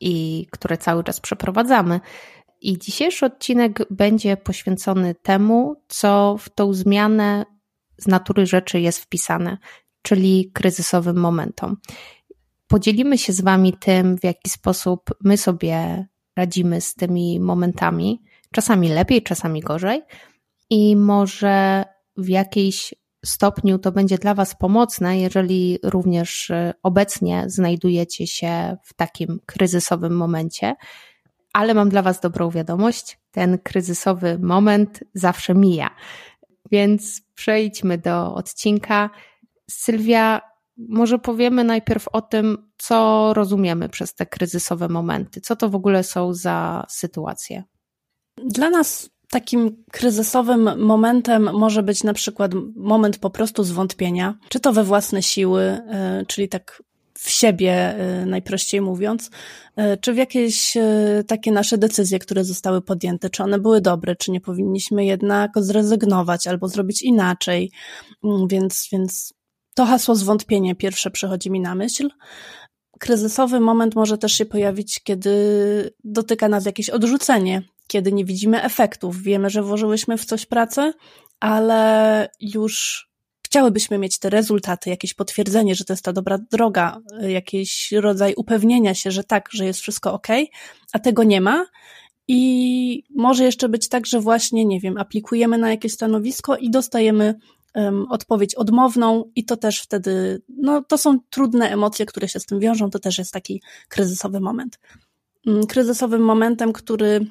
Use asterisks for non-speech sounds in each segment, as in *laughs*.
i które cały czas przeprowadzamy. I dzisiejszy odcinek będzie poświęcony temu, co w tą zmianę z natury rzeczy jest wpisane, czyli kryzysowym momentom. Podzielimy się z Wami tym, w jaki sposób my sobie radzimy z tymi momentami, czasami lepiej, czasami gorzej, i może w jakiejś stopniu to będzie dla Was pomocne, jeżeli również y, obecnie znajdujecie się w takim kryzysowym momencie. Ale mam dla Was dobrą wiadomość: ten kryzysowy moment zawsze mija. Więc przejdźmy do odcinka. Sylwia, może powiemy najpierw o tym, co rozumiemy przez te kryzysowe momenty. Co to w ogóle są za sytuacje? Dla nas Takim kryzysowym momentem może być na przykład moment po prostu zwątpienia, czy to we własne siły, e, czyli tak w siebie, e, najprościej mówiąc, e, czy w jakieś takie nasze decyzje, które zostały podjęte, czy one były dobre, czy nie powinniśmy jednak zrezygnować albo zrobić inaczej. Mm, więc, więc to hasło zwątpienie pierwsze przychodzi mi na myśl. Kryzysowy moment może też się pojawić, kiedy dotyka nas jakieś odrzucenie, kiedy nie widzimy efektów. Wiemy, że włożyłyśmy w coś pracę, ale już chciałybyśmy mieć te rezultaty, jakieś potwierdzenie, że to jest ta dobra droga, jakiś rodzaj upewnienia się, że tak, że jest wszystko ok, a tego nie ma. I może jeszcze być tak, że właśnie, nie wiem, aplikujemy na jakieś stanowisko i dostajemy um, odpowiedź odmowną, i to też wtedy, no to są trudne emocje, które się z tym wiążą, to też jest taki kryzysowy moment. Mm, kryzysowym momentem, który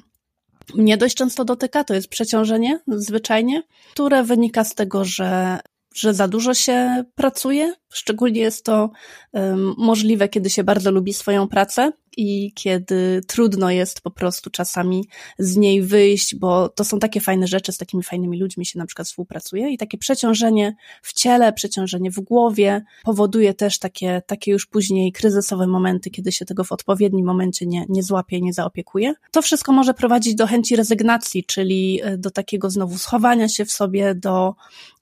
mnie dość często dotyka, to jest przeciążenie zwyczajnie, które wynika z tego, że że za dużo się pracuje. Szczególnie jest to um, możliwe, kiedy się bardzo lubi swoją pracę i kiedy trudno jest po prostu czasami z niej wyjść, bo to są takie fajne rzeczy, z takimi fajnymi ludźmi się na przykład współpracuje i takie przeciążenie w ciele, przeciążenie w głowie powoduje też takie, takie już później kryzysowe momenty, kiedy się tego w odpowiednim momencie nie, nie złapie, nie zaopiekuje. To wszystko może prowadzić do chęci rezygnacji, czyli e, do takiego znowu schowania się w sobie, do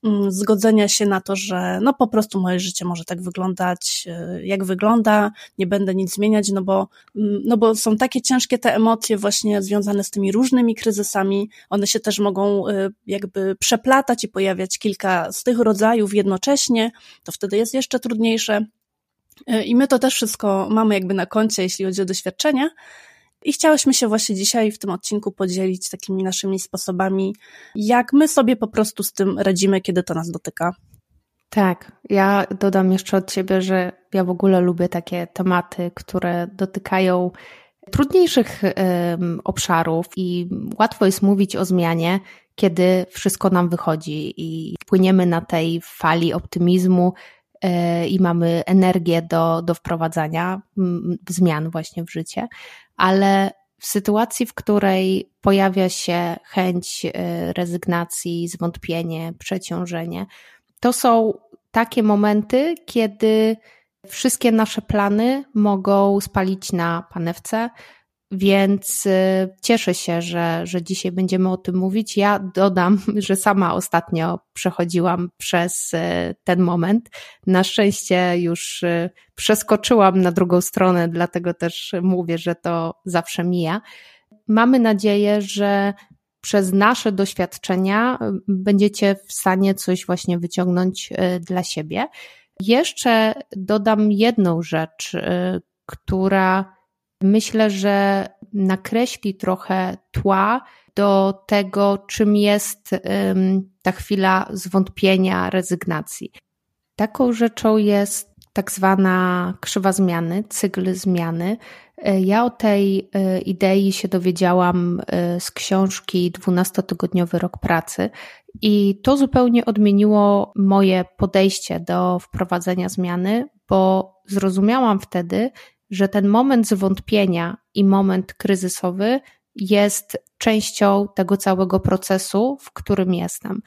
mm, zgodzenia się na to, że no po prostu moje życie może tak wyglądać, e, jak wygląda, nie będę nic zmieniać, no bo Mm, no bo są takie ciężkie te emocje właśnie związane z tymi różnymi kryzysami, one się też mogą y, jakby przeplatać i pojawiać kilka z tych rodzajów jednocześnie, to wtedy jest jeszcze trudniejsze. Y, I my to też wszystko mamy jakby na koncie, jeśli chodzi o doświadczenia. I chciałyśmy się właśnie dzisiaj w tym odcinku podzielić takimi naszymi sposobami, jak my sobie po prostu z tym radzimy, kiedy to nas dotyka. Tak, ja dodam jeszcze od siebie, że ja w ogóle lubię takie tematy, które dotykają trudniejszych um, obszarów i łatwo jest mówić o zmianie, kiedy wszystko nam wychodzi i płyniemy na tej fali optymizmu e, i mamy energię do, do wprowadzania zmian właśnie w życie, ale w sytuacji, w której pojawia się chęć e, rezygnacji, zwątpienie, przeciążenie, to są takie momenty, kiedy wszystkie nasze plany mogą spalić na panewce, więc y, cieszę się, że, że dzisiaj będziemy o tym mówić. Ja dodam, *laughs* że sama ostatnio przechodziłam przez y, ten moment. Na szczęście już y, przeskoczyłam na drugą stronę, dlatego też mówię, że to zawsze mija. Mamy nadzieję, że przez nasze doświadczenia y, będziecie w stanie coś właśnie wyciągnąć y, dla siebie. Jeszcze dodam jedną rzecz, y, która myślę, że nakreśli trochę tła do tego, czym jest ta chwila zwątpienia, rezygnacji. Taką rzeczą jest tak zwana krzywa zmiany, cykl zmiany. E, ja o tej e, idei się dowiedziałam e, z książki 12-tygodniowy rok pracy i to zupełnie odmieniło moje podejście do wprowadzenia zmiany, bo zrozumiałam wtedy, że ten moment zwątpienia i moment kryzysowy jest częścią tego całego procesu, w którym jestem.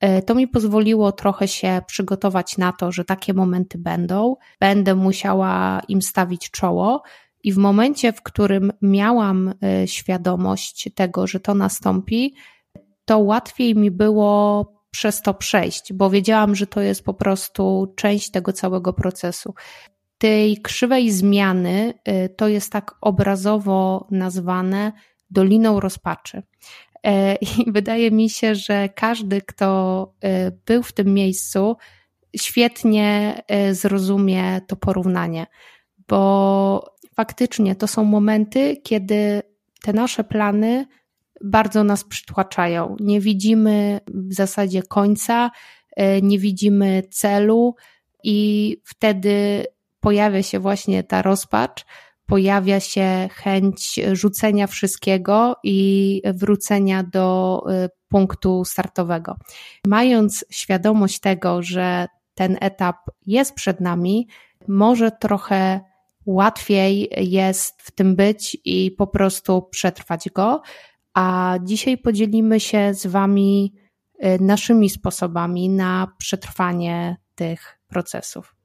E, to mi pozwoliło trochę się przygotować na to, że takie momenty będą, będę musiała im stawić czoło. I w momencie, w którym miałam e, świadomość tego, że to nastąpi, to łatwiej mi było przez to przejść, bo wiedziałam, że to jest po prostu część tego całego procesu. Tej krzywej zmiany e, to jest tak obrazowo nazwane doliną rozpaczy. E, I *laughs* wydaje mi się, że każdy, kto e, był w tym miejscu, świetnie e, zrozumie to porównanie, bo faktycznie to są momenty, kiedy te nasze plany bardzo nas przytłaczają. Nie widzimy w zasadzie końca, nie widzimy celu, i wtedy pojawia się właśnie ta rozpacz pojawia się chęć rzucenia wszystkiego i wrócenia do y, punktu startowego. Mając świadomość tego, że ten etap jest przed nami, może trochę łatwiej jest w tym być i po prostu przetrwać go. A dzisiaj podzielimy się z Wami y, naszymi sposobami na przetrwanie tych procesów.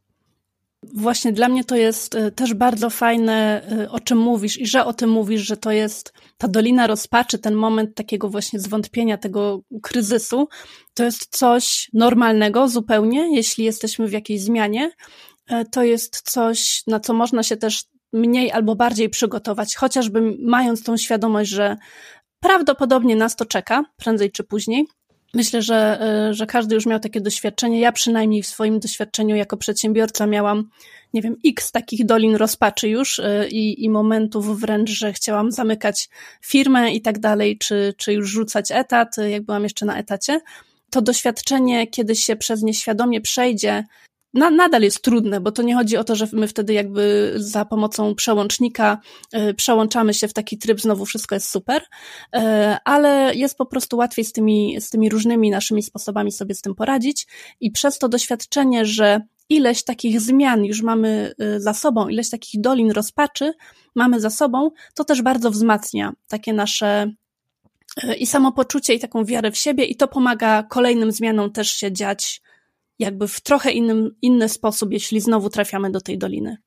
Właśnie dla mnie to jest e, też bardzo fajne, e, o czym mówisz i że o tym mówisz, że to jest ta dolina rozpaczy, ten moment takiego właśnie zwątpienia, tego kryzysu. To jest coś normalnego zupełnie, jeśli jesteśmy w jakiejś zmianie. E, to jest coś, na co można się też mniej albo bardziej przygotować, chociażby mając tą świadomość, że prawdopodobnie nas to czeka, prędzej czy później. Myślę, że, e, że każdy już miał takie doświadczenie. Ja przynajmniej w swoim doświadczeniu jako przedsiębiorca miałam, nie wiem, x takich dolin rozpaczy już e, i, i momentów wręcz, że chciałam zamykać firmę i tak dalej, czy, czy już rzucać etat, jak byłam jeszcze na etacie. To doświadczenie, kiedy się przez nie świadomie przejdzie, na, nadal jest trudne, bo to nie chodzi o to, że my wtedy jakby za pomocą przełącznika y, przełączamy się w taki tryb, znowu wszystko jest super, y, ale jest po prostu łatwiej z tymi, z tymi różnymi naszymi sposobami sobie z tym poradzić i przez to doświadczenie, że ileś takich zmian już mamy y, za sobą, ileś takich dolin rozpaczy mamy za sobą, to też bardzo wzmacnia takie nasze i samopoczucie, i taką wiarę w siebie, i to pomaga kolejnym zmianom też się dziać jakby w trochę innym, inny sposób, jeśli znowu trafiamy do tej doliny.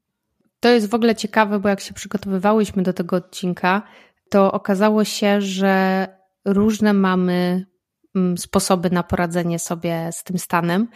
To jest w ogóle ciekawe, bo jak się przygotowywałyśmy do tego odcinka, to okazało się, że różne mamy mm, sposoby na poradzenie sobie z tym stanem.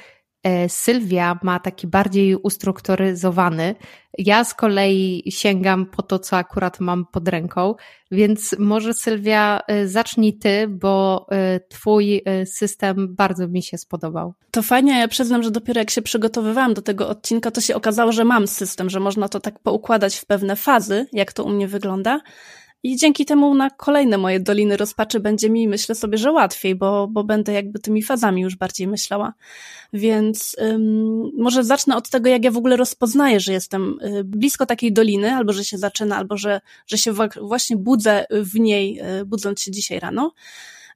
E, Sylwia ma taki bardziej ustrukturyzowany. Ja z kolei sięgam po to, co akurat mam pod ręką, więc może Sylwia e, zacznij ty, bo e, twój system bardzo mi się spodobał. To fajnie, ja przyznam, że dopiero jak się przygotowywałam do tego odcinka, to się okazało, że mam system, że można to tak poukładać w pewne fazy, jak to u mnie wygląda. I dzięki temu na kolejne moje doliny rozpaczy będzie mi, myślę sobie, że łatwiej, bo, bo będę jakby tymi fazami już bardziej myślała. Więc ym, może zacznę od tego, jak ja w ogóle rozpoznaję, że jestem y, blisko takiej doliny, albo że się zaczyna, albo że, że się właśnie budzę w niej, y, budząc się dzisiaj rano.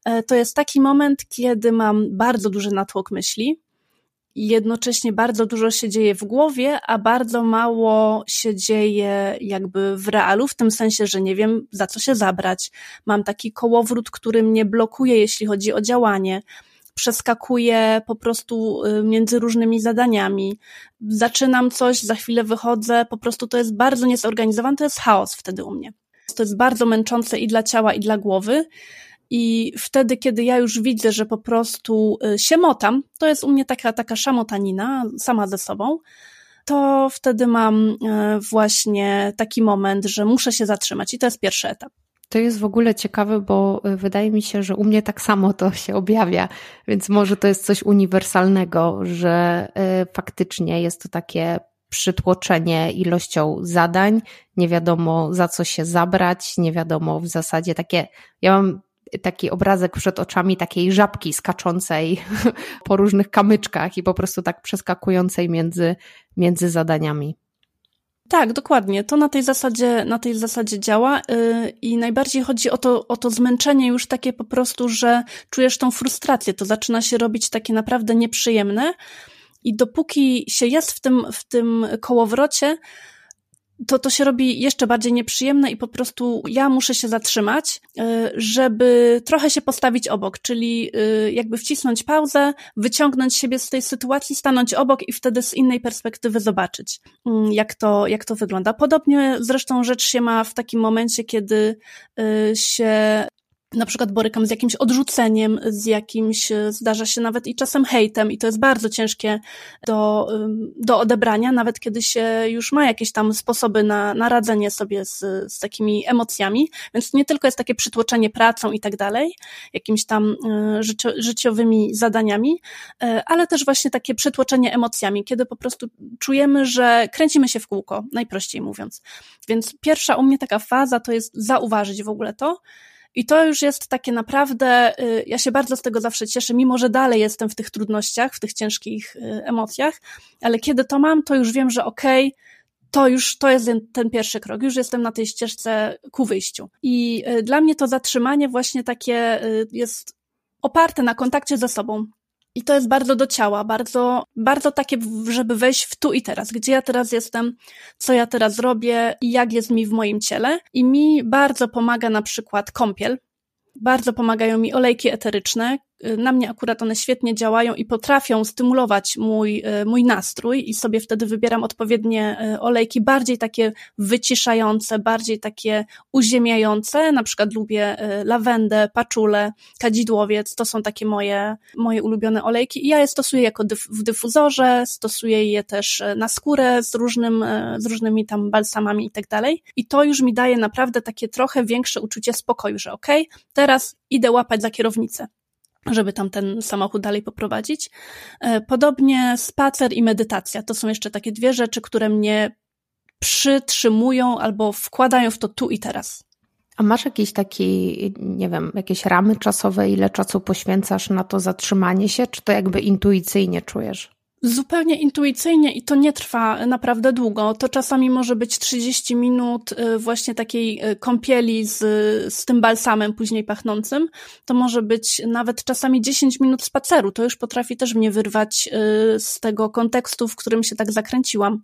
Y, to jest taki moment, kiedy mam bardzo duży natłok myśli, jednocześnie bardzo dużo się dzieje w głowie, a bardzo mało się dzieje jakby w realu, w tym sensie, że nie wiem za co się zabrać. Mam taki kołowrót, który mnie blokuje, jeśli chodzi o działanie. Przeskakuję po prostu y, między różnymi zadaniami. Zaczynam coś, za chwilę wychodzę, po prostu to jest bardzo niezorganizowane, to jest chaos wtedy u mnie. To jest bardzo męczące i dla ciała, i dla głowy. I wtedy, kiedy ja już widzę, że po prostu y, się motam, to jest u mnie taka, taka szamotanina sama ze sobą, to wtedy mam y, właśnie taki moment, że muszę się zatrzymać i to jest pierwszy etap. To jest w ogóle ciekawe, bo y, wydaje mi się, że u mnie tak samo to się objawia, więc może to jest coś uniwersalnego, że faktycznie jest to takie przytłoczenie ilością zadań, nie wiadomo za co się zabrać, nie wiadomo w zasadzie takie. Ja mam taki obrazek przed oczami takiej żabki skaczącej *laughs* po różnych kamyczkach i po prostu tak przeskakującej między, między zadaniami. Tak, dokładnie. To na tej zasadzie, na tej zasadzie działa yy, i najbardziej chodzi o to, o to zmęczenie już takie po prostu, że czujesz tą frustrację. To zaczyna się robić takie naprawdę nieprzyjemne i dopóki się jest w tym, w tym kołowrocie, to to się robi jeszcze bardziej nieprzyjemne i po prostu ja muszę się zatrzymać, y, żeby trochę się postawić obok, czyli y, jakby wcisnąć pauzę, wyciągnąć siebie z tej sytuacji, stanąć obok i wtedy z innej perspektywy zobaczyć, mm, jak to, jak to wygląda. Podobnie zresztą rzecz się ma w takim momencie, kiedy y, się na przykład borykam z jakimś odrzuceniem, z jakimś, e, zdarza się nawet i czasem hejtem i to jest bardzo ciężkie do, do odebrania, nawet kiedy się już ma jakieś tam sposoby na, na radzenie sobie z, z takimi emocjami, więc nie tylko jest takie przytłoczenie pracą i tak dalej, jakimiś tam e, życio, życiowymi zadaniami, e, ale też właśnie takie przytłoczenie emocjami, kiedy po prostu czujemy, że kręcimy się w kółko, najprościej mówiąc. Więc pierwsza u mnie taka faza to jest zauważyć w ogóle to, i to już jest takie naprawdę, y, ja się bardzo z tego zawsze cieszę, mimo że dalej jestem w tych trudnościach, w tych ciężkich y, emocjach, ale kiedy to mam, to już wiem, że okej, okay, to już to jest ten pierwszy krok, już jestem na tej ścieżce ku wyjściu. I y, dla mnie to zatrzymanie właśnie takie jest oparte na kontakcie ze sobą. I to jest bardzo do ciała, bardzo, bardzo takie, żeby wejść w tu i teraz, gdzie ja teraz jestem, co ja teraz robię i jak jest mi w moim ciele. I mi bardzo pomaga na przykład kąpiel. Bardzo pomagają mi olejki eteryczne, na mnie akurat one świetnie działają i potrafią stymulować mój, e, mój nastrój i sobie wtedy wybieram odpowiednie e, olejki, bardziej takie wyciszające, bardziej takie uziemiające, na przykład lubię e, lawendę, paczulę, kadzidłowiec, to są takie moje, moje ulubione olejki i ja je stosuję jako dyf w dyfuzorze, stosuję je też na skórę z różnym, z różnymi tam balsamami i tak dalej. I to już mi daje naprawdę takie trochę większe uczucie spokoju, że okej, okay, teraz idę łapać za kierownicę żeby tam ten samochód dalej poprowadzić. E, podobnie spacer i medytacja. To są jeszcze takie dwie rzeczy, które mnie przytrzymują albo wkładają w to tu i teraz. A masz jakiś taki, nie wiem, jakieś ramy czasowe, ile czasu poświęcasz na to zatrzymanie się, czy to jakby intuicyjnie czujesz? Zupełnie intuicyjnie i to nie trwa naprawdę długo. To czasami może być 30 minut y, właśnie takiej y, kąpieli z, z tym balsamem później pachnącym. To może być nawet czasami 10 minut spaceru. To już potrafi też mnie wyrwać y, z tego kontekstu, w którym się tak zakręciłam.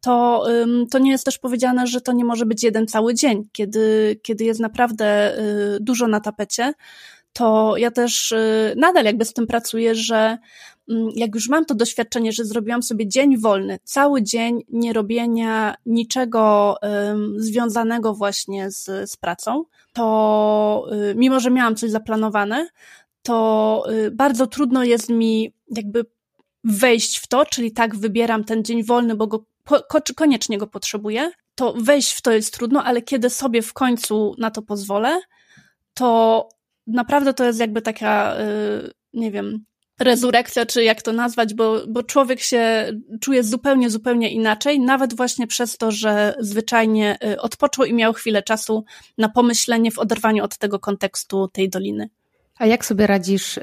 To, to nie jest też powiedziane, że to nie może być jeden cały dzień, kiedy, kiedy jest naprawdę dużo na tapecie to ja też nadal jakby z tym pracuję, że jak już mam to doświadczenie, że zrobiłam sobie dzień wolny, cały dzień nie robienia niczego związanego właśnie z, z pracą, to y, mimo, że miałam coś zaplanowane, to y, bardzo trudno jest mi jakby wejść w to, czyli tak wybieram ten dzień wolny, bo go koniecznie go potrzebuję, to wejść w to jest trudno, ale kiedy sobie w końcu na to pozwolę, to naprawdę to jest jakby taka, y, nie wiem, rezurekcja, czy jak to nazwać, bo, bo człowiek się czuje zupełnie, zupełnie inaczej, nawet właśnie przez to, że zwyczajnie y, odpoczął i miał chwilę czasu na pomyślenie w oderwaniu od tego kontekstu tej doliny. A jak sobie radzisz y,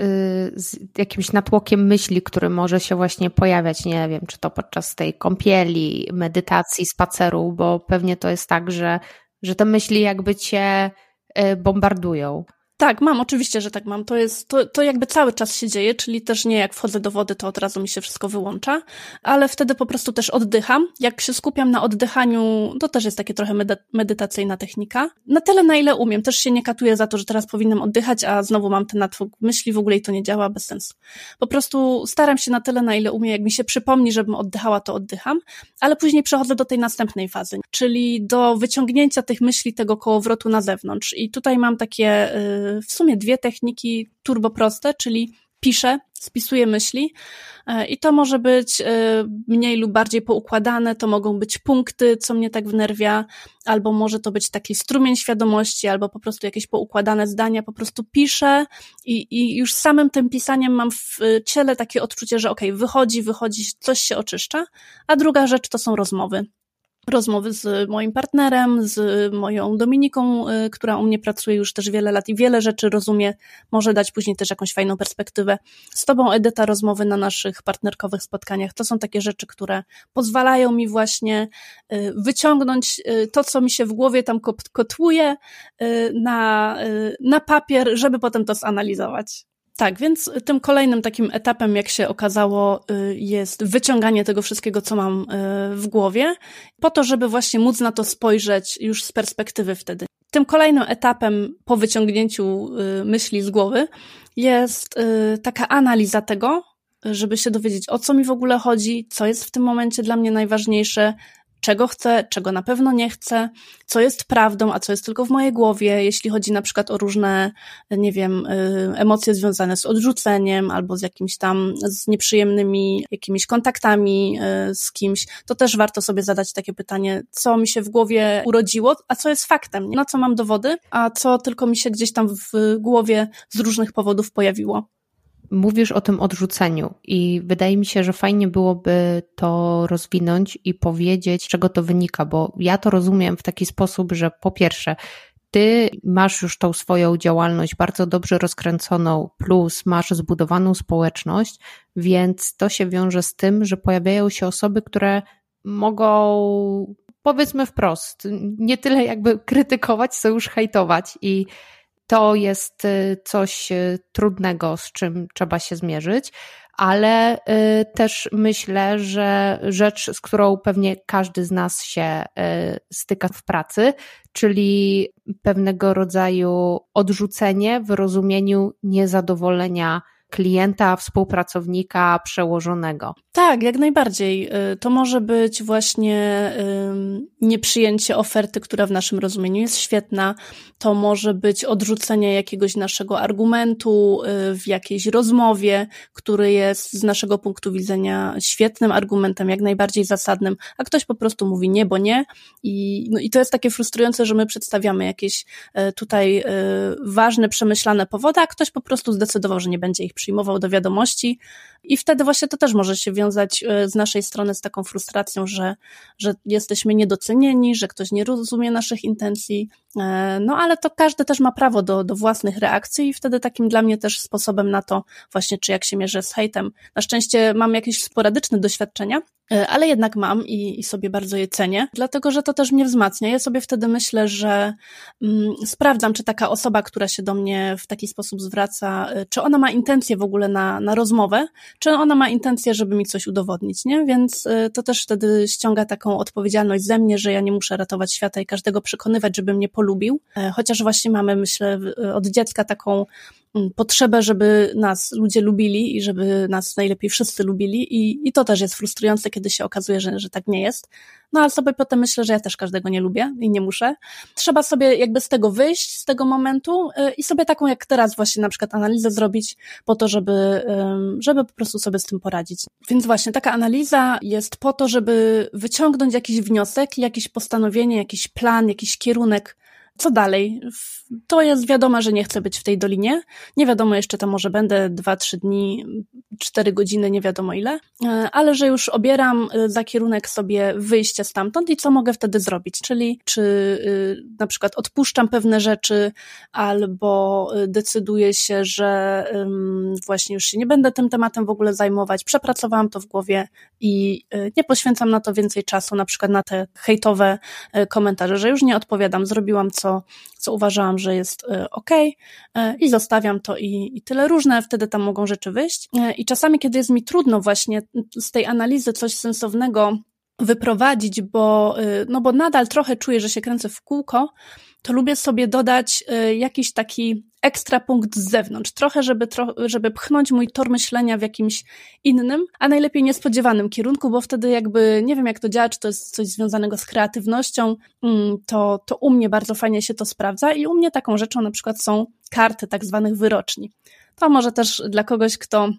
z jakimś natłokiem myśli, który może się właśnie pojawiać, nie wiem, czy to podczas tej kąpieli, medytacji, spaceru, bo pewnie to jest tak, że, że te myśli jakby cię y, bombardują. Tak, mam, oczywiście, że tak mam. To jest, to, to jakby cały czas się dzieje, czyli też nie jak wchodzę do wody, to od razu mi się wszystko wyłącza, ale wtedy po prostu też oddycham. Jak się skupiam na oddychaniu, to też jest takie trochę medy medytacyjna technika. Na tyle, na ile umiem. Też się nie katuję za to, że teraz powinnam oddychać, a znowu mam ten natłok myśli w ogóle i to nie działa, bez sensu. Po prostu staram się na tyle, na ile umiem. Jak mi się przypomni, żebym oddychała, to oddycham, ale później przechodzę do tej następnej fazy, czyli do wyciągnięcia tych myśli, tego kołowrotu na zewnątrz. I tutaj mam takie, yy, w sumie dwie techniki turboproste, czyli piszę, spisuję myśli e, i to może być e, mniej lub bardziej poukładane, to mogą być punkty, co mnie tak wnerwia, albo może to być taki strumień świadomości, albo po prostu jakieś poukładane zdania, po prostu piszę i, i już samym tym pisaniem mam w ciele takie odczucie, że okej, okay, wychodzi, wychodzi, coś się oczyszcza, a druga rzecz to są rozmowy rozmowy z moim partnerem, z moją Dominiką, y, która u mnie pracuje już też wiele lat i wiele rzeczy rozumie, może dać później też jakąś fajną perspektywę. Z Tobą, Edyta, rozmowy na naszych partnerkowych spotkaniach. To są takie rzeczy, które pozwalają mi właśnie y, wyciągnąć y, to, co mi się w głowie tam kotłuje na, na papier, żeby potem to zanalizować. Tak, więc tym kolejnym takim etapem, jak się okazało, y, jest wyciąganie tego wszystkiego, co mam y, w głowie, po to, żeby właśnie móc na to spojrzeć już z perspektywy wtedy. Tym kolejnym etapem po wyciągnięciu y, myśli z głowy jest taka analiza tego, żeby się dowiedzieć, o co mi w ogóle chodzi, co jest w tym momencie dla mnie najważniejsze, czego chcę, czego na pewno nie chcę, co jest prawdą, a co jest tylko w mojej głowie, jeśli chodzi na przykład o różne, nie wiem, y, emocje związane z odrzuceniem albo z jakimś tam, z nieprzyjemnymi jakimiś kontaktami y, z kimś, to też warto sobie zadać takie pytanie, co mi się w głowie urodziło, a co jest faktem, na co mam dowody, a co tylko mi się gdzieś tam w głowie z różnych powodów pojawiło. Mówisz o tym odrzuceniu i wydaje mi się, że fajnie byłoby to rozwinąć i powiedzieć, z czego to wynika, bo ja to rozumiem w taki sposób, że po pierwsze, ty masz już tą swoją działalność bardzo dobrze rozkręconą, plus masz zbudowaną społeczność, więc to się wiąże z tym, że pojawiają się osoby, które mogą, powiedzmy wprost, nie tyle jakby krytykować, co już hejtować i to jest y, coś y, trudnego, z czym trzeba się zmierzyć, ale y, też myślę, że rzecz, z którą pewnie każdy z nas się styka w pracy, czyli pewnego rodzaju odrzucenie w rozumieniu niezadowolenia klienta, współpracownika, przełożonego. Tak, jak najbardziej. Y, to może być właśnie nieprzyjęcie oferty, która w naszym rozumieniu jest świetna. To może być odrzucenie jakiegoś naszego argumentu y, w jakiejś rozmowie, który jest z naszego punktu widzenia świetnym argumentem, jak najbardziej zasadnym, a ktoś po prostu mówi nie, bo nie. I, no i to jest takie frustrujące, że my przedstawiamy jakieś y, tutaj ważne, przemyślane powody, a ktoś po prostu zdecydował, że nie będzie ich przyjmował do wiadomości. I wtedy właśnie to też może się wiązać e, z naszej strony z taką frustracją, że, że jesteśmy niedocenieni, że ktoś nie rozumie naszych intencji. E, no ale to każdy też ma prawo do, do własnych reakcji i wtedy takim dla mnie też sposobem na to właśnie, czy jak się mierzę z hejtem. Na szczęście mam jakieś sporadyczne doświadczenia, e, ale jednak mam i, i sobie bardzo je cenię, dlatego że to też mnie wzmacnia. Ja sobie wtedy myślę, że mm, sprawdzam, czy taka osoba, która się do mnie w taki sposób zwraca, czy ona ma intencje w ogóle na, na rozmowę, czy ona ma intencję, żeby mi coś udowodnić, nie? Więc y, to też wtedy ściąga taką odpowiedzialność ze mnie, że ja nie muszę ratować świata i każdego przekonywać, żeby mnie polubił. E, chociaż właśnie mamy, myślę, od dziecka taką mm, potrzebę, żeby nas ludzie lubili i żeby nas najlepiej wszyscy lubili i, i to też jest frustrujące, kiedy się okazuje, że, że tak nie jest. No ale sobie potem myślę, że ja też każdego nie lubię i nie muszę. Trzeba sobie jakby z tego wyjść, z tego momentu y, i sobie taką jak teraz właśnie na przykład analizę zrobić po to, żeby, żeby po prostu sobie z tym poradzić. Więc właśnie taka analiza jest po to, żeby wyciągnąć jakiś wniosek, jakieś postanowienie, jakiś plan, jakiś kierunek, co dalej? To jest wiadomo, że nie chcę być w tej dolinie. Nie wiadomo jeszcze tam może będę dwa, trzy dni, cztery godziny, nie wiadomo ile, e, ale że już obieram e, za kierunek sobie wyjścia stamtąd i co mogę wtedy zrobić, czyli czy e, na przykład odpuszczam pewne rzeczy albo decyduję się, że właśnie już się nie będę tym tematem w ogóle zajmować, przepracowałam to w głowie i nie poświęcam na to więcej czasu, na przykład na te hejtowe komentarze, że już nie odpowiadam, zrobiłam co, co uważałam, że jest ok i zostawiam to i, i tyle. Różne wtedy tam mogą rzeczy wyjść i i czasami, kiedy jest mi trudno właśnie z tej analizy coś sensownego wyprowadzić, bo, no bo nadal trochę czuję, że się kręcę w kółko, to lubię sobie dodać y, jakiś taki ekstra punkt z zewnątrz, trochę, żeby, żeby pchnąć mój tor myślenia w jakimś innym, a najlepiej niespodziewanym kierunku, bo wtedy jakby, nie wiem jak to działa, czy to jest coś związanego z kreatywnością, mm, to, to u mnie bardzo fajnie się to sprawdza i u mnie taką rzeczą na przykład są karty tak zwanych wyroczni. To może też dla kogoś, kto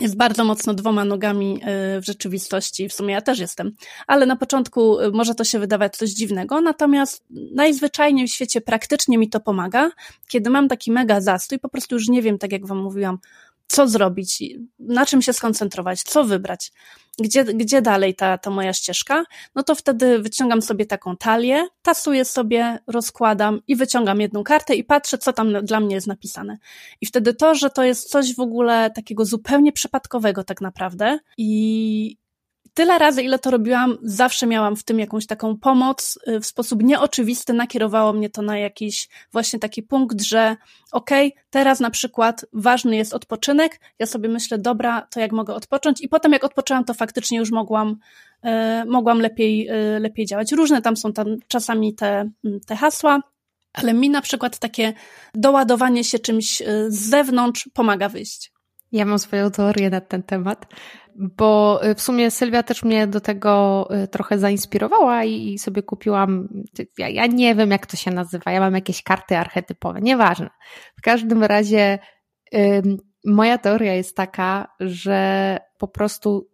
jest bardzo mocno dwoma nogami e, w rzeczywistości, w sumie ja też jestem, ale na początku e, może to się wydawać coś dziwnego, natomiast najzwyczajniej w świecie praktycznie mi to pomaga, kiedy mam taki mega zastój, po prostu już nie wiem, tak jak wam mówiłam, co zrobić, na czym się skoncentrować, co wybrać, gdzie, gdzie dalej ta, ta moja ścieżka, no to wtedy wyciągam sobie taką talię, tasuję sobie, rozkładam i wyciągam jedną kartę i patrzę, co tam dla mnie jest napisane. I wtedy to, że to jest coś w ogóle takiego zupełnie przypadkowego tak naprawdę i tyle razy, ile to robiłam, zawsze miałam w tym jakąś taką pomoc. Y, w sposób nieoczywisty nakierowało mnie to na jakiś właśnie taki punkt, że okej, okay, teraz na przykład ważny jest odpoczynek. Ja sobie myślę, dobra, to jak mogę odpocząć? I potem jak odpoczęłam, to faktycznie już mogłam, y, mogłam lepiej, y, lepiej działać. Różne tam są tam czasami te, te hasła, ale mi na przykład takie doładowanie się czymś z zewnątrz pomaga wyjść. Ja mam swoją teorię na ten temat, bo y, w sumie Sylwia też mnie do tego y, trochę zainspirowała i sobie kupiłam, ja, ja nie wiem jak to się nazywa, ja mam jakieś karty archetypowe, nieważne. W każdym razie moja teoria jest taka, że po prostu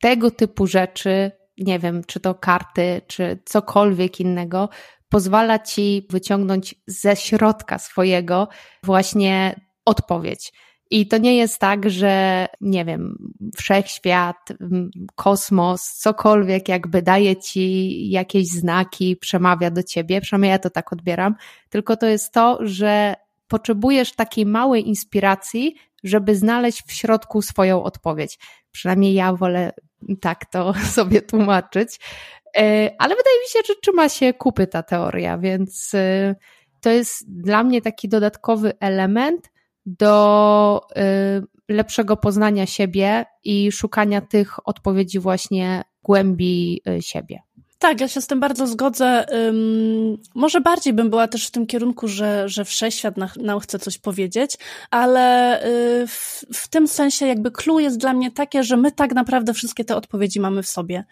tego typu rzeczy, nie wiem, czy to karty, czy cokolwiek innego, pozwala ci wyciągnąć ze środka swojego właśnie odpowiedź. I to nie jest tak, że nie wiem, wszechświat, kosmos, cokolwiek jakby daje ci jakieś znaki, przemawia do ciebie, przynajmniej ja to tak odbieram, tylko to jest to, że potrzebujesz takiej małej inspiracji, żeby znaleźć w środku swoją odpowiedź. Przynajmniej ja wolę tak to *laughs* sobie tłumaczyć. E, ale wydaje mi się, że trzyma się kupy ta teoria, więc e, to jest dla mnie taki dodatkowy element, do y, lepszego poznania siebie i szukania tych odpowiedzi właśnie głębi y, siebie. Tak, ja się z tym bardzo zgodzę. Um, może bardziej bym była też w tym kierunku, że, że wszechświat nam chce coś powiedzieć, ale y, w, w tym sensie jakby clue jest dla mnie takie, że my tak naprawdę wszystkie te odpowiedzi mamy w sobie.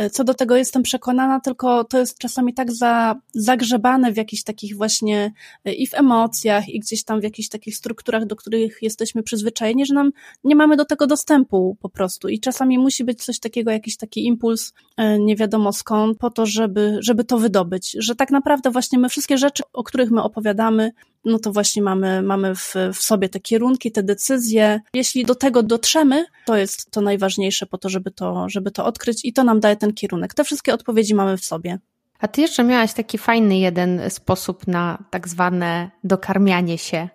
Y, co do tego jestem przekonana, tylko to jest czasami tak za, zagrzebane w jakichś takich właśnie y, i w emocjach, i gdzieś tam w jakichś takich strukturach, do których jesteśmy przyzwyczajeni, że nam nie mamy do tego dostępu po prostu. I czasami musi być coś takiego, jakiś taki impuls, nie wiadomo skąd, po to, żeby, żeby to wydobyć. Że tak naprawdę właśnie my wszystkie rzeczy, o których my opowiadamy, no to właśnie mamy, mamy w, w sobie te kierunki, te decyzje. Jeśli do tego dotrzemy, to jest to najważniejsze po to, żeby to, żeby to odkryć i to nam daje ten kierunek. Te wszystkie odpowiedzi mamy w sobie. A ty jeszcze miałaś taki fajny jeden sposób na tak zwane dokarmianie się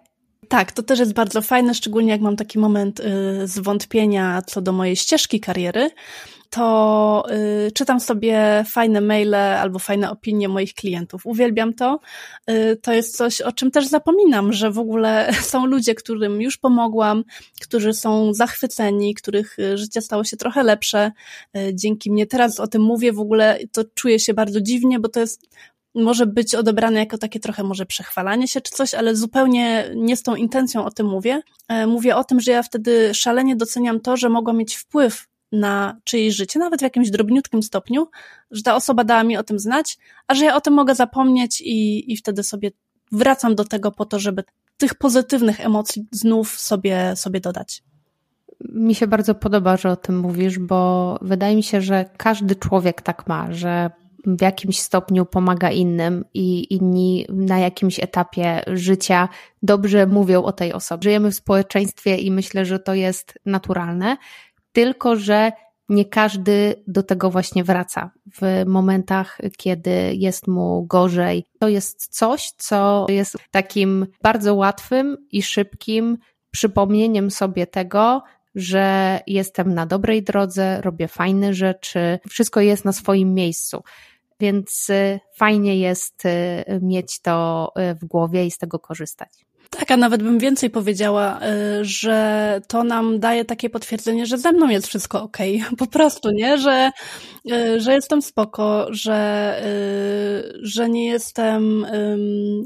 tak, to też jest bardzo fajne, szczególnie jak mam taki moment y, zwątpienia co do mojej ścieżki kariery, to y, czytam sobie fajne maile albo fajne opinie moich klientów. Uwielbiam to. Y, to jest coś, o czym też zapominam, że w ogóle *laughs* są ludzie, którym już pomogłam, którzy są zachwyceni, których y, życie stało się trochę lepsze y, dzięki mnie. Teraz o tym mówię, w ogóle to czuję się bardzo dziwnie, bo to jest może być odebrane jako takie trochę może przechwalanie się czy coś, ale zupełnie nie z tą intencją o tym mówię. E, mówię o tym, że ja wtedy szalenie doceniam to, że mogła mieć wpływ na czyjeś życie, nawet w jakimś drobniutkim stopniu, że ta osoba dała mi o tym znać, a że ja o tym mogę zapomnieć i, i wtedy sobie wracam do tego po to, żeby tych pozytywnych emocji znów sobie, sobie dodać. Mi się bardzo podoba, że o tym mówisz, bo wydaje mi się, że każdy człowiek tak ma, że w jakimś stopniu pomaga innym i inni na jakimś etapie życia dobrze mówią o tej osobie. Żyjemy w społeczeństwie i myślę, że to jest naturalne, tylko że nie każdy do tego właśnie wraca w momentach, kiedy jest mu gorzej. To jest coś, co jest takim bardzo łatwym i szybkim przypomnieniem sobie tego, że jestem na dobrej drodze, robię fajne rzeczy, wszystko jest na swoim miejscu. Więc y, fajnie jest y, mieć to y, w głowie i z tego korzystać. Tak, a nawet bym więcej powiedziała, że to nam daje takie potwierdzenie, że ze mną jest wszystko ok, *laughs* po prostu, nie? Że, że jestem spoko, że, że nie jestem,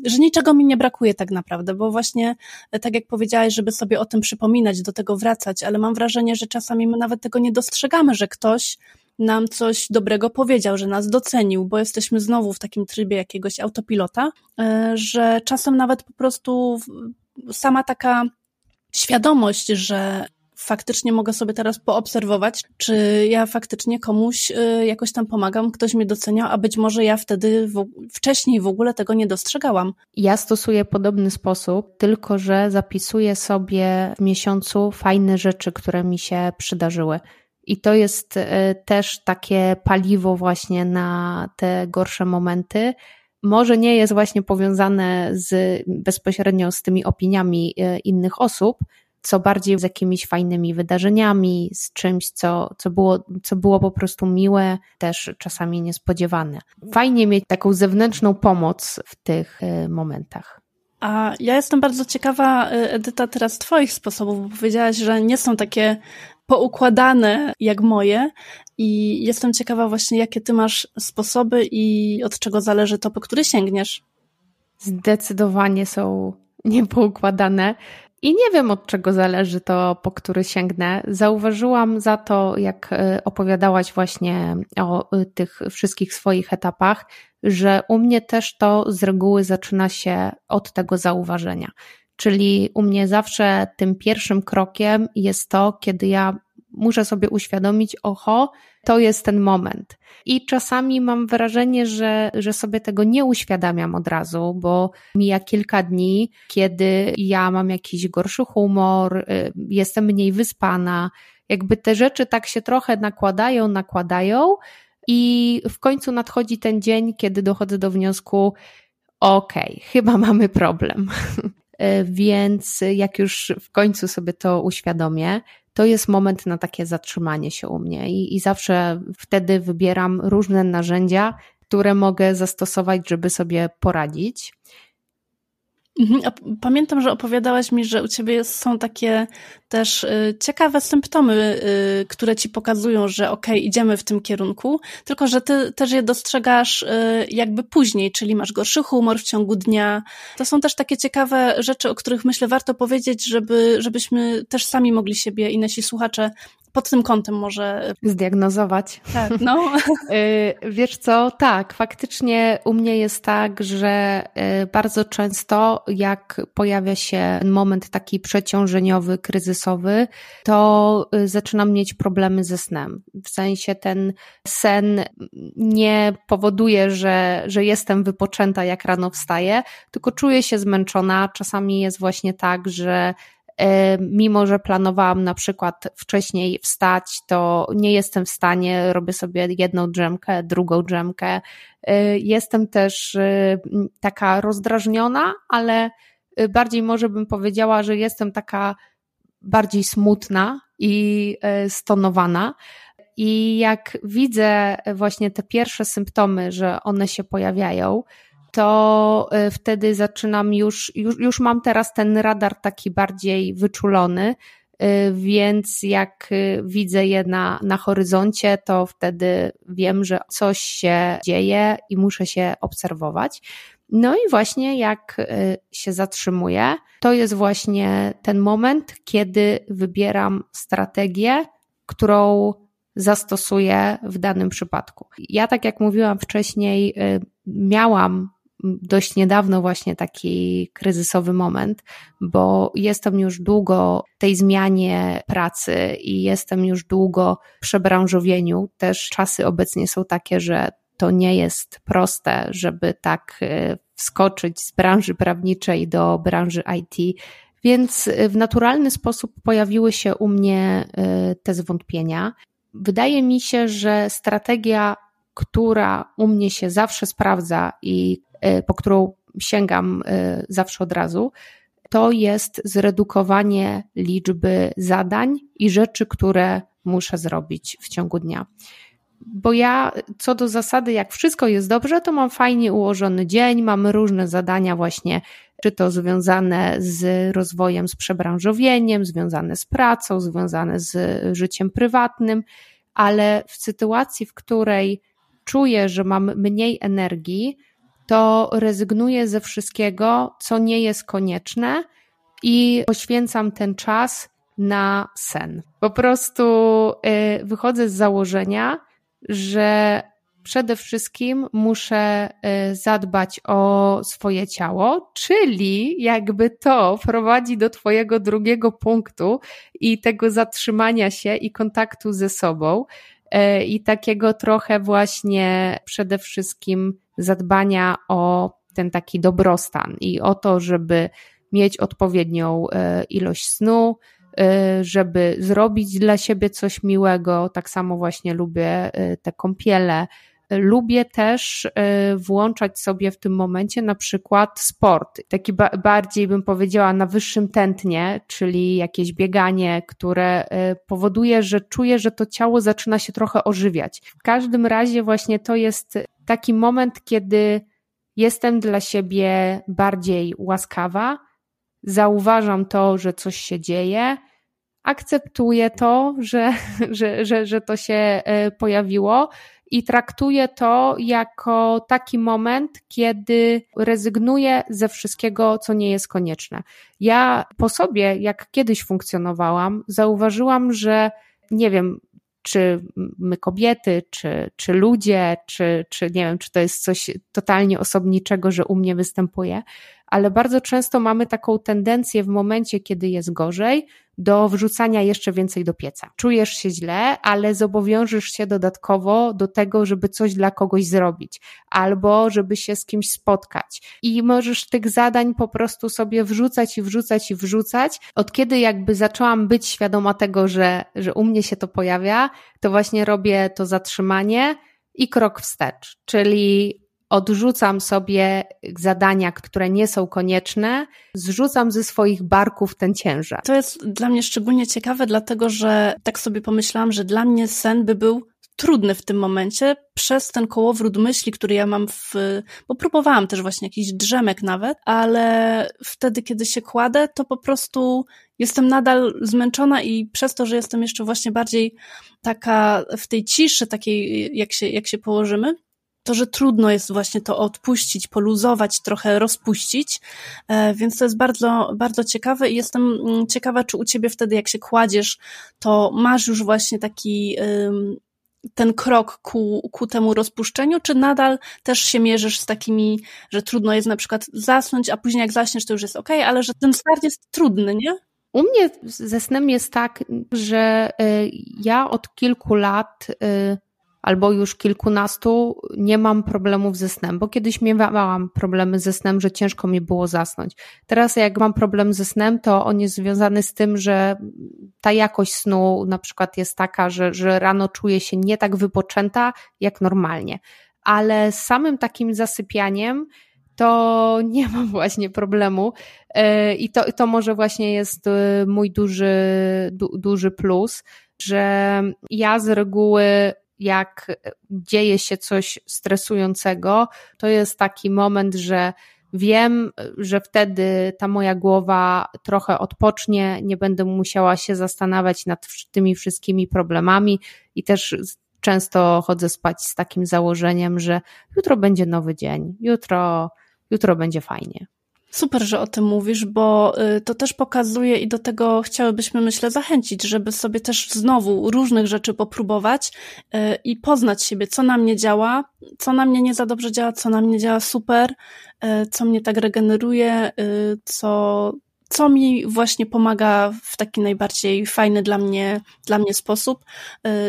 że niczego mi nie brakuje tak naprawdę, bo właśnie, tak jak powiedziałaś, żeby sobie o tym przypominać, do tego wracać, ale mam wrażenie, że czasami my nawet tego nie dostrzegamy, że ktoś nam coś dobrego powiedział, że nas docenił, bo jesteśmy znowu w takim trybie jakiegoś autopilota, e, że czasem nawet po prostu sama taka świadomość, że faktycznie mogę sobie teraz poobserwować, czy ja faktycznie komuś e, jakoś tam pomagam, ktoś mnie doceniał, a być może ja wtedy w, wcześniej w ogóle tego nie dostrzegałam. Ja stosuję podobny sposób, tylko że zapisuję sobie w miesiącu fajne rzeczy, które mi się przydarzyły. I to jest e, też takie paliwo właśnie na te gorsze momenty. Może nie jest właśnie powiązane z, bezpośrednio z tymi opiniami e, innych osób, co bardziej z jakimiś fajnymi wydarzeniami, z czymś, co, co, było, co było po prostu miłe, też czasami niespodziewane. Fajnie mieć taką zewnętrzną pomoc w tych y, momentach. A ja jestem bardzo ciekawa, Edyta, teraz Twoich sposobów, bo powiedziałaś, że nie są takie poukładane jak moje i jestem ciekawa właśnie, jakie Ty masz sposoby i od czego zależy to, po który sięgniesz. Zdecydowanie są niepoukładane. I nie wiem od czego zależy to, po który sięgnę. Zauważyłam za to, jak y, opowiadałaś właśnie o y, tych wszystkich swoich etapach, że u mnie też to z reguły zaczyna się od tego zauważenia. Czyli u mnie zawsze tym pierwszym krokiem jest to, kiedy ja muszę sobie uświadomić, oho, to jest ten moment. I czasami mam wrażenie, że, że sobie tego nie uświadamiam od razu, bo mija kilka dni, kiedy ja mam jakiś gorszy humor, y, jestem mniej wyspana. Jakby te rzeczy tak się trochę nakładają, nakładają, i w końcu nadchodzi ten dzień, kiedy dochodzę do wniosku, okej, okay, chyba mamy problem. *laughs* Y, więc jak już w końcu sobie to uświadomię, to jest moment na takie zatrzymanie się u mnie i, i zawsze wtedy wybieram różne narzędzia, które mogę zastosować, żeby sobie poradzić. Mhm, pamiętam, że opowiadałaś mi, że u ciebie są takie też y, ciekawe symptomy, y, które ci pokazują, że okej, okay, idziemy w tym kierunku, tylko że ty też je dostrzegasz y, jakby później, czyli masz gorszy humor w ciągu dnia. To są też takie ciekawe rzeczy, o których myślę warto powiedzieć, żeby, żebyśmy też sami mogli siebie i nasi słuchacze pod tym kątem może zdiagnozować. Tak, *laughs* no. Wiesz co, tak, faktycznie u mnie jest tak, że bardzo często jak pojawia się moment taki przeciążeniowy, to y, zaczynam mieć problemy ze snem. W sensie ten sen nie powoduje, że, że jestem wypoczęta jak rano wstaję, tylko czuję się zmęczona. Czasami jest właśnie tak, że E, mimo że planowałam na przykład wcześniej wstać, to nie jestem w stanie, robię sobie jedną drzemkę, drugą drzemkę. E, jestem też taka rozdrażniona, ale bardziej może bym powiedziała, że jestem taka bardziej smutna i stonowana. I jak widzę właśnie te pierwsze symptomy, że one się pojawiają, to y, wtedy zaczynam już, już, już mam teraz ten radar taki bardziej wyczulony, więc jak widzę je na, na horyzoncie, to wtedy wiem, że coś się dzieje i muszę się obserwować. No i właśnie jak się zatrzymuję, to jest właśnie ten moment, kiedy wybieram strategię, którą zastosuję w danym przypadku. Ja, tak jak mówiłam wcześniej, miałam dość niedawno właśnie taki kryzysowy moment, bo jestem już długo w tej zmianie pracy i jestem już długo w przebranżowieniu. Też czasy obecnie są takie, że to nie jest proste, żeby tak y, wskoczyć z branży prawniczej do branży IT. Więc w naturalny sposób pojawiły się u mnie y, te zwątpienia. Wydaje mi się, że strategia, która u mnie się zawsze sprawdza i po którą sięgam zawsze od razu, to jest zredukowanie liczby zadań i rzeczy, które muszę zrobić w ciągu dnia. Bo ja, co do zasady, jak wszystko jest dobrze, to mam fajnie ułożony dzień, mamy różne zadania, właśnie, czy to związane z rozwojem, z przebranżowieniem, związane z pracą, związane z życiem prywatnym, ale w sytuacji, w której czuję, że mam mniej energii, to rezygnuję ze wszystkiego, co nie jest konieczne i poświęcam ten czas na sen. Po prostu y, wychodzę z założenia, że przede wszystkim muszę y, zadbać o swoje ciało, czyli jakby to prowadzi do Twojego drugiego punktu i tego zatrzymania się i kontaktu ze sobą y, i takiego trochę właśnie przede wszystkim zadbania o ten taki dobrostan i o to, żeby mieć odpowiednią e, ilość snu, żeby zrobić dla siebie coś miłego. Tak samo właśnie lubię e, te kąpiele, lubię też włączać sobie w tym momencie na przykład sport, taki ba bardziej bym powiedziała na wyższym tętnie, czyli jakieś bieganie, które powoduje, że czuję, że to ciało zaczyna się trochę ożywiać. W każdym razie właśnie to jest taki moment, kiedy jestem dla siebie bardziej łaskawa, zauważam to, że coś się dzieje, akceptuję to, że, *laughs* że, że, że to się e, pojawiło i traktuję to jako taki moment, kiedy rezygnuję ze wszystkiego, co nie jest konieczne. Ja po sobie, jak kiedyś funkcjonowałam, zauważyłam, że nie wiem, czy my kobiety, czy, czy ludzie, czy, czy nie wiem, czy to jest coś totalnie osobniczego, że u mnie występuje, ale bardzo często mamy taką tendencję w momencie, kiedy jest gorzej, do wrzucania jeszcze więcej do pieca. Czujesz się źle, ale zobowiążesz się dodatkowo do tego, żeby coś dla kogoś zrobić, albo żeby się z kimś spotkać. I możesz tych zadań po prostu sobie wrzucać i wrzucać i wrzucać. Od kiedy jakby zaczęłam być świadoma tego, że, że u mnie się to pojawia, to właśnie robię to zatrzymanie i krok wstecz, czyli odrzucam sobie zadania, które nie są konieczne, zrzucam ze swoich barków ten ciężar. To jest dla mnie szczególnie ciekawe, dlatego że tak sobie pomyślałam, że dla mnie sen by był trudny w tym momencie przez ten kołowrót myśli, który ja mam w, bo próbowałam też właśnie jakiś drzemek nawet, ale wtedy, kiedy się kładę, to po prostu jestem nadal zmęczona i przez to, że jestem jeszcze właśnie bardziej taka w tej ciszy, takiej jak się, jak się położymy, to, że trudno jest właśnie to odpuścić, poluzować, trochę rozpuścić, e, więc to jest bardzo, bardzo ciekawe i jestem mm, ciekawa, czy u ciebie wtedy, jak się kładziesz, to masz już właśnie taki ten krok ku, ku temu rozpuszczeniu, czy nadal też się mierzysz z takimi, że trudno jest na przykład zasnąć, a później jak zaśniesz, to już jest ok, ale że ten start jest trudny, nie? U mnie ze snem jest tak, że y, ja od kilku lat y, albo już kilkunastu nie mam problemów ze snem, bo kiedyś miałam problemy ze snem, że ciężko mi było zasnąć. Teraz jak mam problem ze snem, to on jest związany z tym, że ta jakość snu na przykład jest taka, że, że rano czuję się nie tak wypoczęta jak normalnie. Ale z samym takim zasypianiem to nie *laughs* mam właśnie problemu e, i to, to może właśnie jest e, mój duży, du, duży plus, że ja z reguły jak dzieje się coś stresującego, to jest taki moment, że wiem, że wtedy ta moja głowa trochę odpocznie, nie będę musiała się zastanawiać nad tymi wszystkimi problemami i też często chodzę spać z takim założeniem, że jutro będzie nowy dzień, jutro, jutro będzie fajnie. Super, że o tym mówisz, bo y, to też pokazuje i do tego chciałybyśmy, myślę, zachęcić, żeby sobie też znowu różnych rzeczy popróbować y, i poznać siebie, co na mnie działa, co na mnie nie za dobrze działa, co na mnie działa super, y, co mnie tak regeneruje, co, co mi właśnie pomaga w taki najbardziej fajny dla mnie, dla mnie sposób.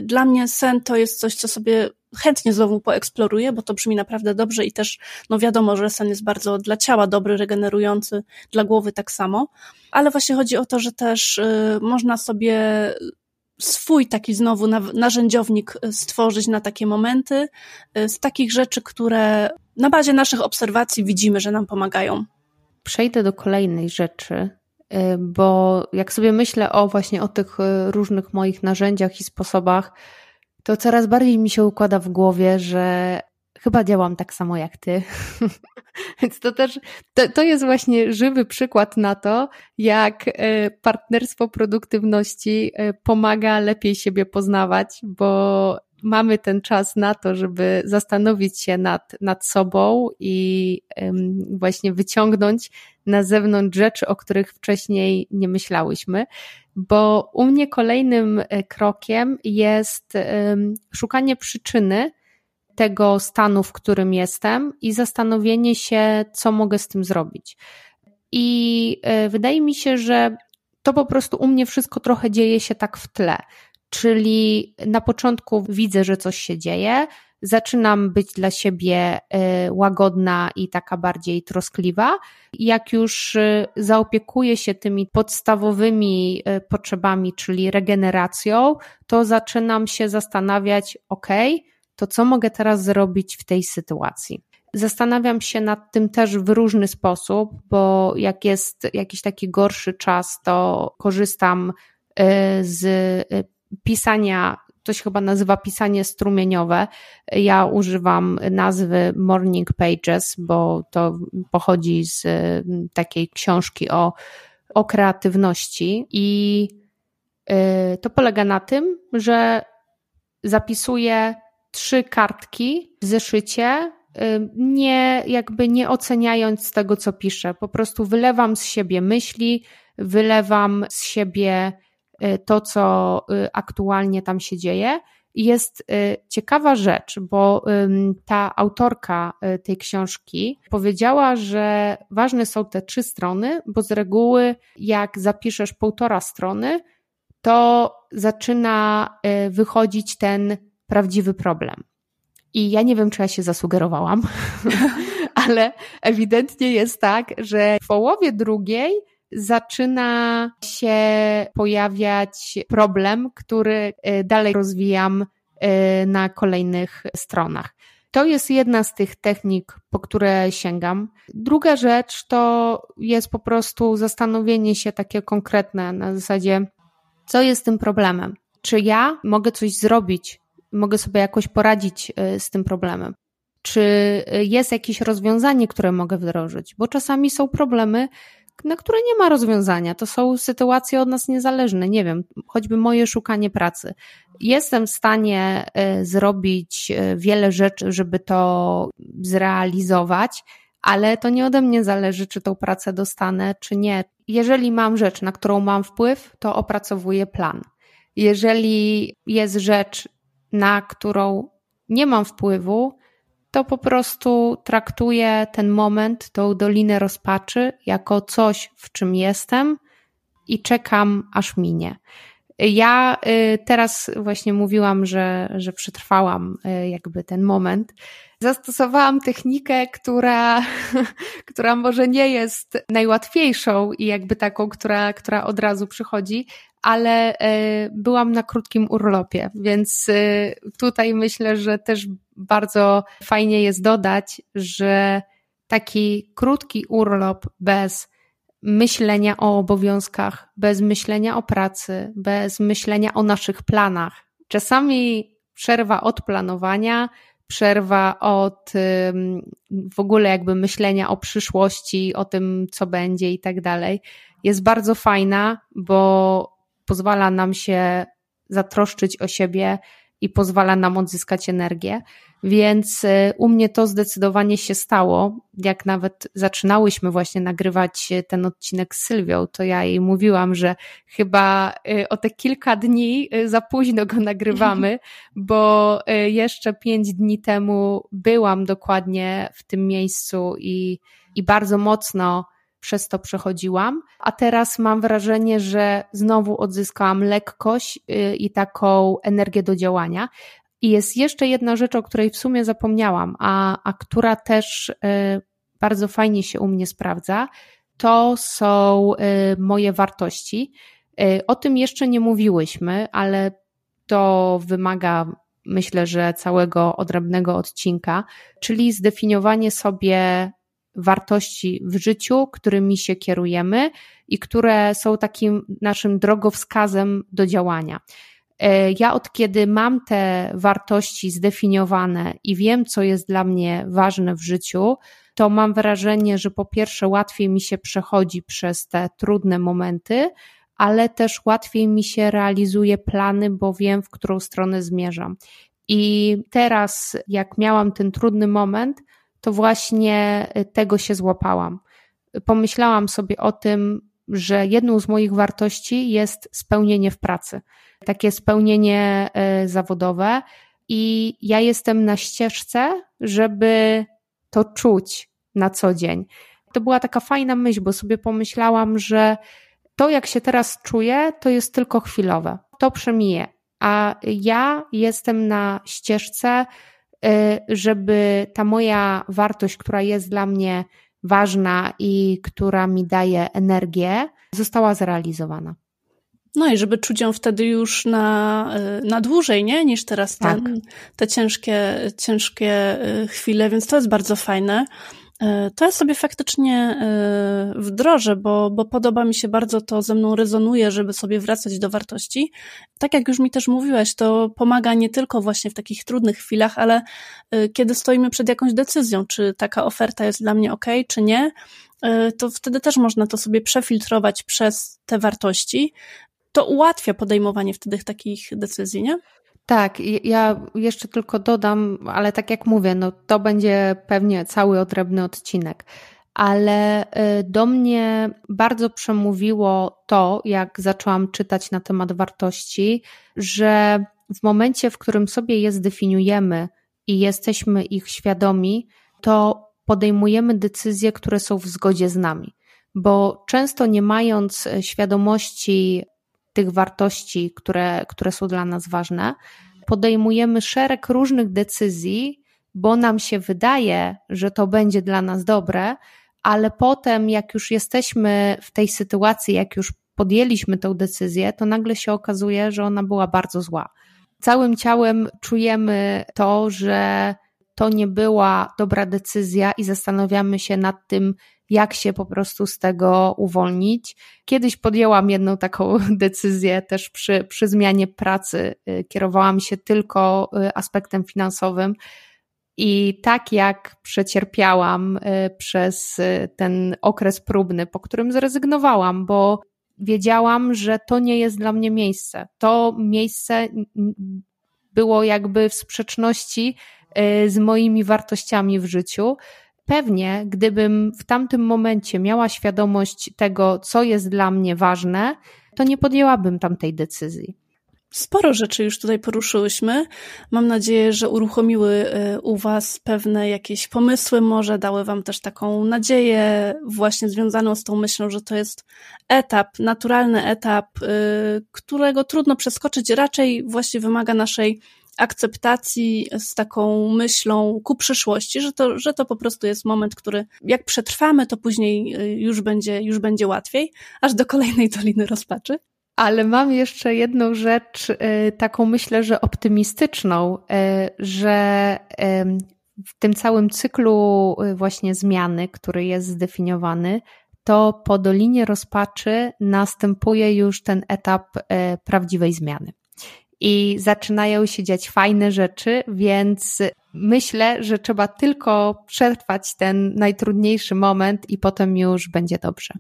Dla mnie sen to jest coś, co sobie chętnie znowu poeksploruję, bo to brzmi naprawdę dobrze i też, no wiadomo, że sen jest bardzo dla ciała dobry, regenerujący, dla głowy tak samo, ale właśnie chodzi o to, że też y, można sobie swój taki znowu narzędziownik y, stworzyć na takie momenty, y, z takich rzeczy, które na bazie naszych obserwacji widzimy, że nam pomagają. Przejdę do kolejnej rzeczy, bo jak sobie myślę o właśnie o tych różnych moich narzędziach i sposobach, to coraz bardziej mi się układa w głowie, że chyba działam tak samo jak ty. *laughs* Więc to też, to, to jest właśnie żywy przykład na to, jak e, partnerstwo produktywności e, pomaga lepiej siebie poznawać, bo mamy ten czas na to, żeby zastanowić się nad, nad sobą i właśnie wyciągnąć na zewnątrz rzeczy, o których wcześniej nie myślałyśmy bo u mnie kolejnym e, krokiem jest szukanie przyczyny tego stanu, w którym jestem i zastanowienie się, co mogę z tym zrobić. I e, wydaje mi się, że to po prostu u mnie wszystko trochę dzieje się tak w tle. Czyli na początku widzę, że coś się dzieje, zaczynam być dla siebie y, łagodna i taka bardziej troskliwa. Jak już y, zaopiekuję się tymi podstawowymi y, potrzebami, czyli regeneracją, to zaczynam się zastanawiać, ok, to co mogę teraz zrobić w tej sytuacji? Zastanawiam się nad tym też w różny sposób, bo jak jest jakiś taki gorszy czas, to korzystam z pisania, to się chyba nazywa pisanie strumieniowe. Ja używam nazwy Morning Pages, bo to pochodzi z y, takiej książki o, o kreatywności i to polega na tym, że zapisuję trzy kartki w zeszycie nie jakby nie oceniając tego, co piszę. Po prostu wylewam z siebie myśli, wylewam z siebie y, to, co y, aktualnie tam się dzieje. I jest y, ciekawa rzecz, bo ta autorka tej książki powiedziała, że ważne są te trzy strony, bo z reguły, jak zapiszesz półtora strony, to zaczyna wychodzić ten prawdziwy problem. I ja nie wiem, czy ja się zasugerowałam, *laughs* ale ewidentnie jest tak, że w połowie drugiej zaczyna się pojawiać problem, który e, dalej rozwijam e, na kolejnych stronach. To jest jedna z tych technik, po które sięgam. Druga rzecz to jest po prostu zastanowienie się takie konkretne na zasadzie, co jest tym problemem? Czy ja mogę coś zrobić mogę sobie jakoś poradzić y, z tym problemem? Czy jest jakieś rozwiązanie, które mogę wdrożyć? Bo czasami są problemy, na które nie ma rozwiązania. To są sytuacje od nas niezależne. Nie wiem, choćby moje szukanie pracy. Jestem w stanie y, zrobić wiele rzeczy, żeby to zrealizować, ale to nie ode mnie zależy, czy tą pracę dostanę, czy nie. Jeżeli mam rzecz, na którą mam wpływ, to opracowuję plan. Jeżeli jest rzecz, na którą nie mam wpływu, to po prostu traktuję ten moment, tą dolinę rozpaczy, jako coś, w czym jestem i czekam, aż minie. Ja y, teraz właśnie mówiłam, że, że przetrwałam y, jakby ten moment. Zastosowałam technikę, która, *laughs* która może nie jest najłatwiejszą i jakby taką, która, która od razu przychodzi, ale e, byłam na krótkim urlopie, więc tutaj myślę, że też bardzo fajnie jest dodać, że taki krótki urlop bez myślenia o obowiązkach, bez myślenia o pracy, bez myślenia o naszych planach. Czasami przerwa od planowania, przerwa od w ogóle jakby myślenia o przyszłości, o tym, co będzie i tak dalej, jest bardzo fajna, bo pozwala nam się zatroszczyć o siebie i pozwala nam odzyskać energię. Więc y, u mnie to zdecydowanie się stało. Jak nawet zaczynałyśmy właśnie nagrywać ten odcinek z Sylwią, to ja jej mówiłam, że chyba y, o te kilka dni y, za późno go nagrywamy, *laughs* bo jeszcze pięć dni temu byłam dokładnie w tym miejscu i, i bardzo mocno przez to przechodziłam, a teraz mam wrażenie, że znowu odzyskałam lekkość y, i taką energię do działania. I jest jeszcze jedna rzecz, o której w sumie zapomniałam, a, a która też y, bardzo fajnie się u mnie sprawdza. To są y, moje wartości. O tym jeszcze nie mówiłyśmy, ale to wymaga myślę, że całego odrębnego odcinka, czyli zdefiniowanie sobie wartości w życiu, którymi się kierujemy i które są takim naszym drogowskazem do działania. E, ja od kiedy mam te wartości zdefiniowane i wiem, co jest dla mnie ważne w życiu, to mam wrażenie, że po pierwsze łatwiej mi się przechodzi przez te trudne momenty, ale też łatwiej mi się realizuje plany, bo wiem, w którą stronę zmierzam. I teraz, jak miałam ten trudny moment, to właśnie y, tego się złapałam. Pomyślałam sobie o tym, że jedną z moich wartości jest spełnienie w pracy, takie spełnienie y, zawodowe, i ja jestem na ścieżce, żeby to czuć na co dzień. To była taka fajna myśl, bo sobie pomyślałam, że to, jak się teraz czuję, to jest tylko chwilowe. To przemije. A ja jestem na ścieżce, żeby ta moja wartość, która jest dla mnie ważna i która mi daje energię, została zrealizowana. No i żeby czuć ją wtedy już na, y, na dłużej, nie? Niż teraz tak. ten, te ciężkie, ciężkie y, chwile, więc to jest bardzo fajne. Y, to ja sobie faktycznie wdrożę, bo, bo podoba mi się bardzo to, ze mną rezonuje, żeby sobie wracać do wartości. Tak jak już mi też mówiłaś, to pomaga nie tylko właśnie w takich trudnych chwilach, ale kiedy stoimy przed jakąś decyzją, czy taka oferta jest dla mnie ok, czy nie, to wtedy też można to sobie przefiltrować przez te wartości, to ułatwia podejmowanie wtedy takich decyzji, nie? Tak, ja jeszcze tylko dodam, ale tak jak mówię, no to będzie pewnie cały odrębny odcinek. Ale y, do mnie bardzo przemówiło to, jak zaczęłam czytać na temat wartości, że w momencie, w którym sobie je zdefiniujemy i jesteśmy ich świadomi, to podejmujemy decyzje, które są w zgodzie z nami. Bo często nie mając świadomości tych wartości, które, które są dla nas ważne, podejmujemy szereg różnych decyzji, bo nam się wydaje, że to będzie dla nas dobre, ale potem, jak już jesteśmy w tej sytuacji, jak już podjęliśmy tę decyzję, to nagle się okazuje, że ona była bardzo zła. Całym ciałem czujemy to, że to nie była dobra decyzja i zastanawiamy się nad tym, jak się po prostu z tego uwolnić. Kiedyś podjęłam jedną taką *laughs* decyzję też przy, przy zmianie pracy. Y, kierowałam się tylko y, aspektem finansowym. I tak jak przecierpiałam y, przez ten okres próbny, po którym zrezygnowałam, bo wiedziałam, że to nie jest dla mnie miejsce. To miejsce było jakby w sprzeczności z moimi wartościami w życiu pewnie gdybym w tamtym momencie miała świadomość tego, co jest dla mnie ważne, to nie podjęłabym tamtej decyzji. Sporo rzeczy już tutaj poruszyłyśmy. Mam nadzieję, że uruchomiły y, u Was pewne jakieś pomysły, może dały Wam też taką nadzieję, właśnie związaną z tą myślą, że to jest etap, naturalny etap, y, którego trudno przeskoczyć, raczej właśnie wymaga naszej akceptacji z taką myślą ku przyszłości, że to, że to po prostu jest moment, który jak przetrwamy, to później y, już będzie, już będzie łatwiej, aż do kolejnej doliny rozpaczy. Ale mam jeszcze jedną rzecz, y, taką myślę, że optymistyczną, y, że w tym całym cyklu właśnie zmiany, który jest zdefiniowany, to po Dolinie Rozpaczy następuje już ten etap prawdziwej zmiany i zaczynają się dziać fajne rzeczy, więc myślę, że trzeba tylko przetrwać ten najtrudniejszy moment i potem już będzie dobrze.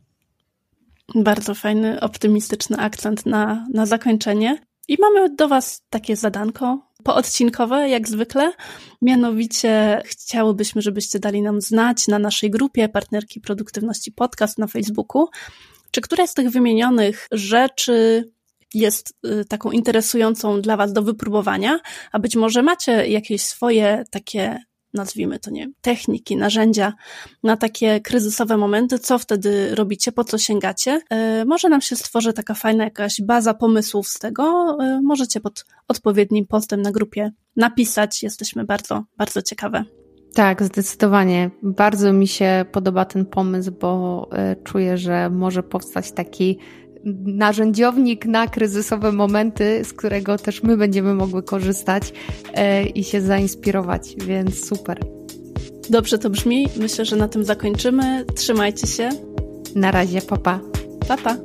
Bardzo fajny, optymistyczny akcent na, na zakończenie. I mamy do Was takie zadanko poodcinkowe, jak zwykle. Mianowicie chciałybyśmy, żebyście dali nam znać na naszej grupie Partnerki Produktywności Podcast na Facebooku, czy któraś z tych wymienionych rzeczy jest y, taką interesującą dla Was do wypróbowania, a być może macie jakieś swoje takie nazwijmy to, nie techniki, narzędzia na takie kryzysowe momenty, co wtedy robicie, po co sięgacie. Y, może nam się stworzy taka fajna jakaś baza pomysłów z tego. Y, możecie pod odpowiednim postem na grupie napisać. Jesteśmy bardzo, bardzo ciekawe. Tak, zdecydowanie. Bardzo mi się podoba ten pomysł, bo czuję, że może powstać taki narzędziownik na kryzysowe momenty, z którego też my będziemy mogły korzystać e, i się zainspirować, więc super. Dobrze to brzmi. Myślę, że na tym zakończymy. Trzymajcie się. Na razie, papa. Papa.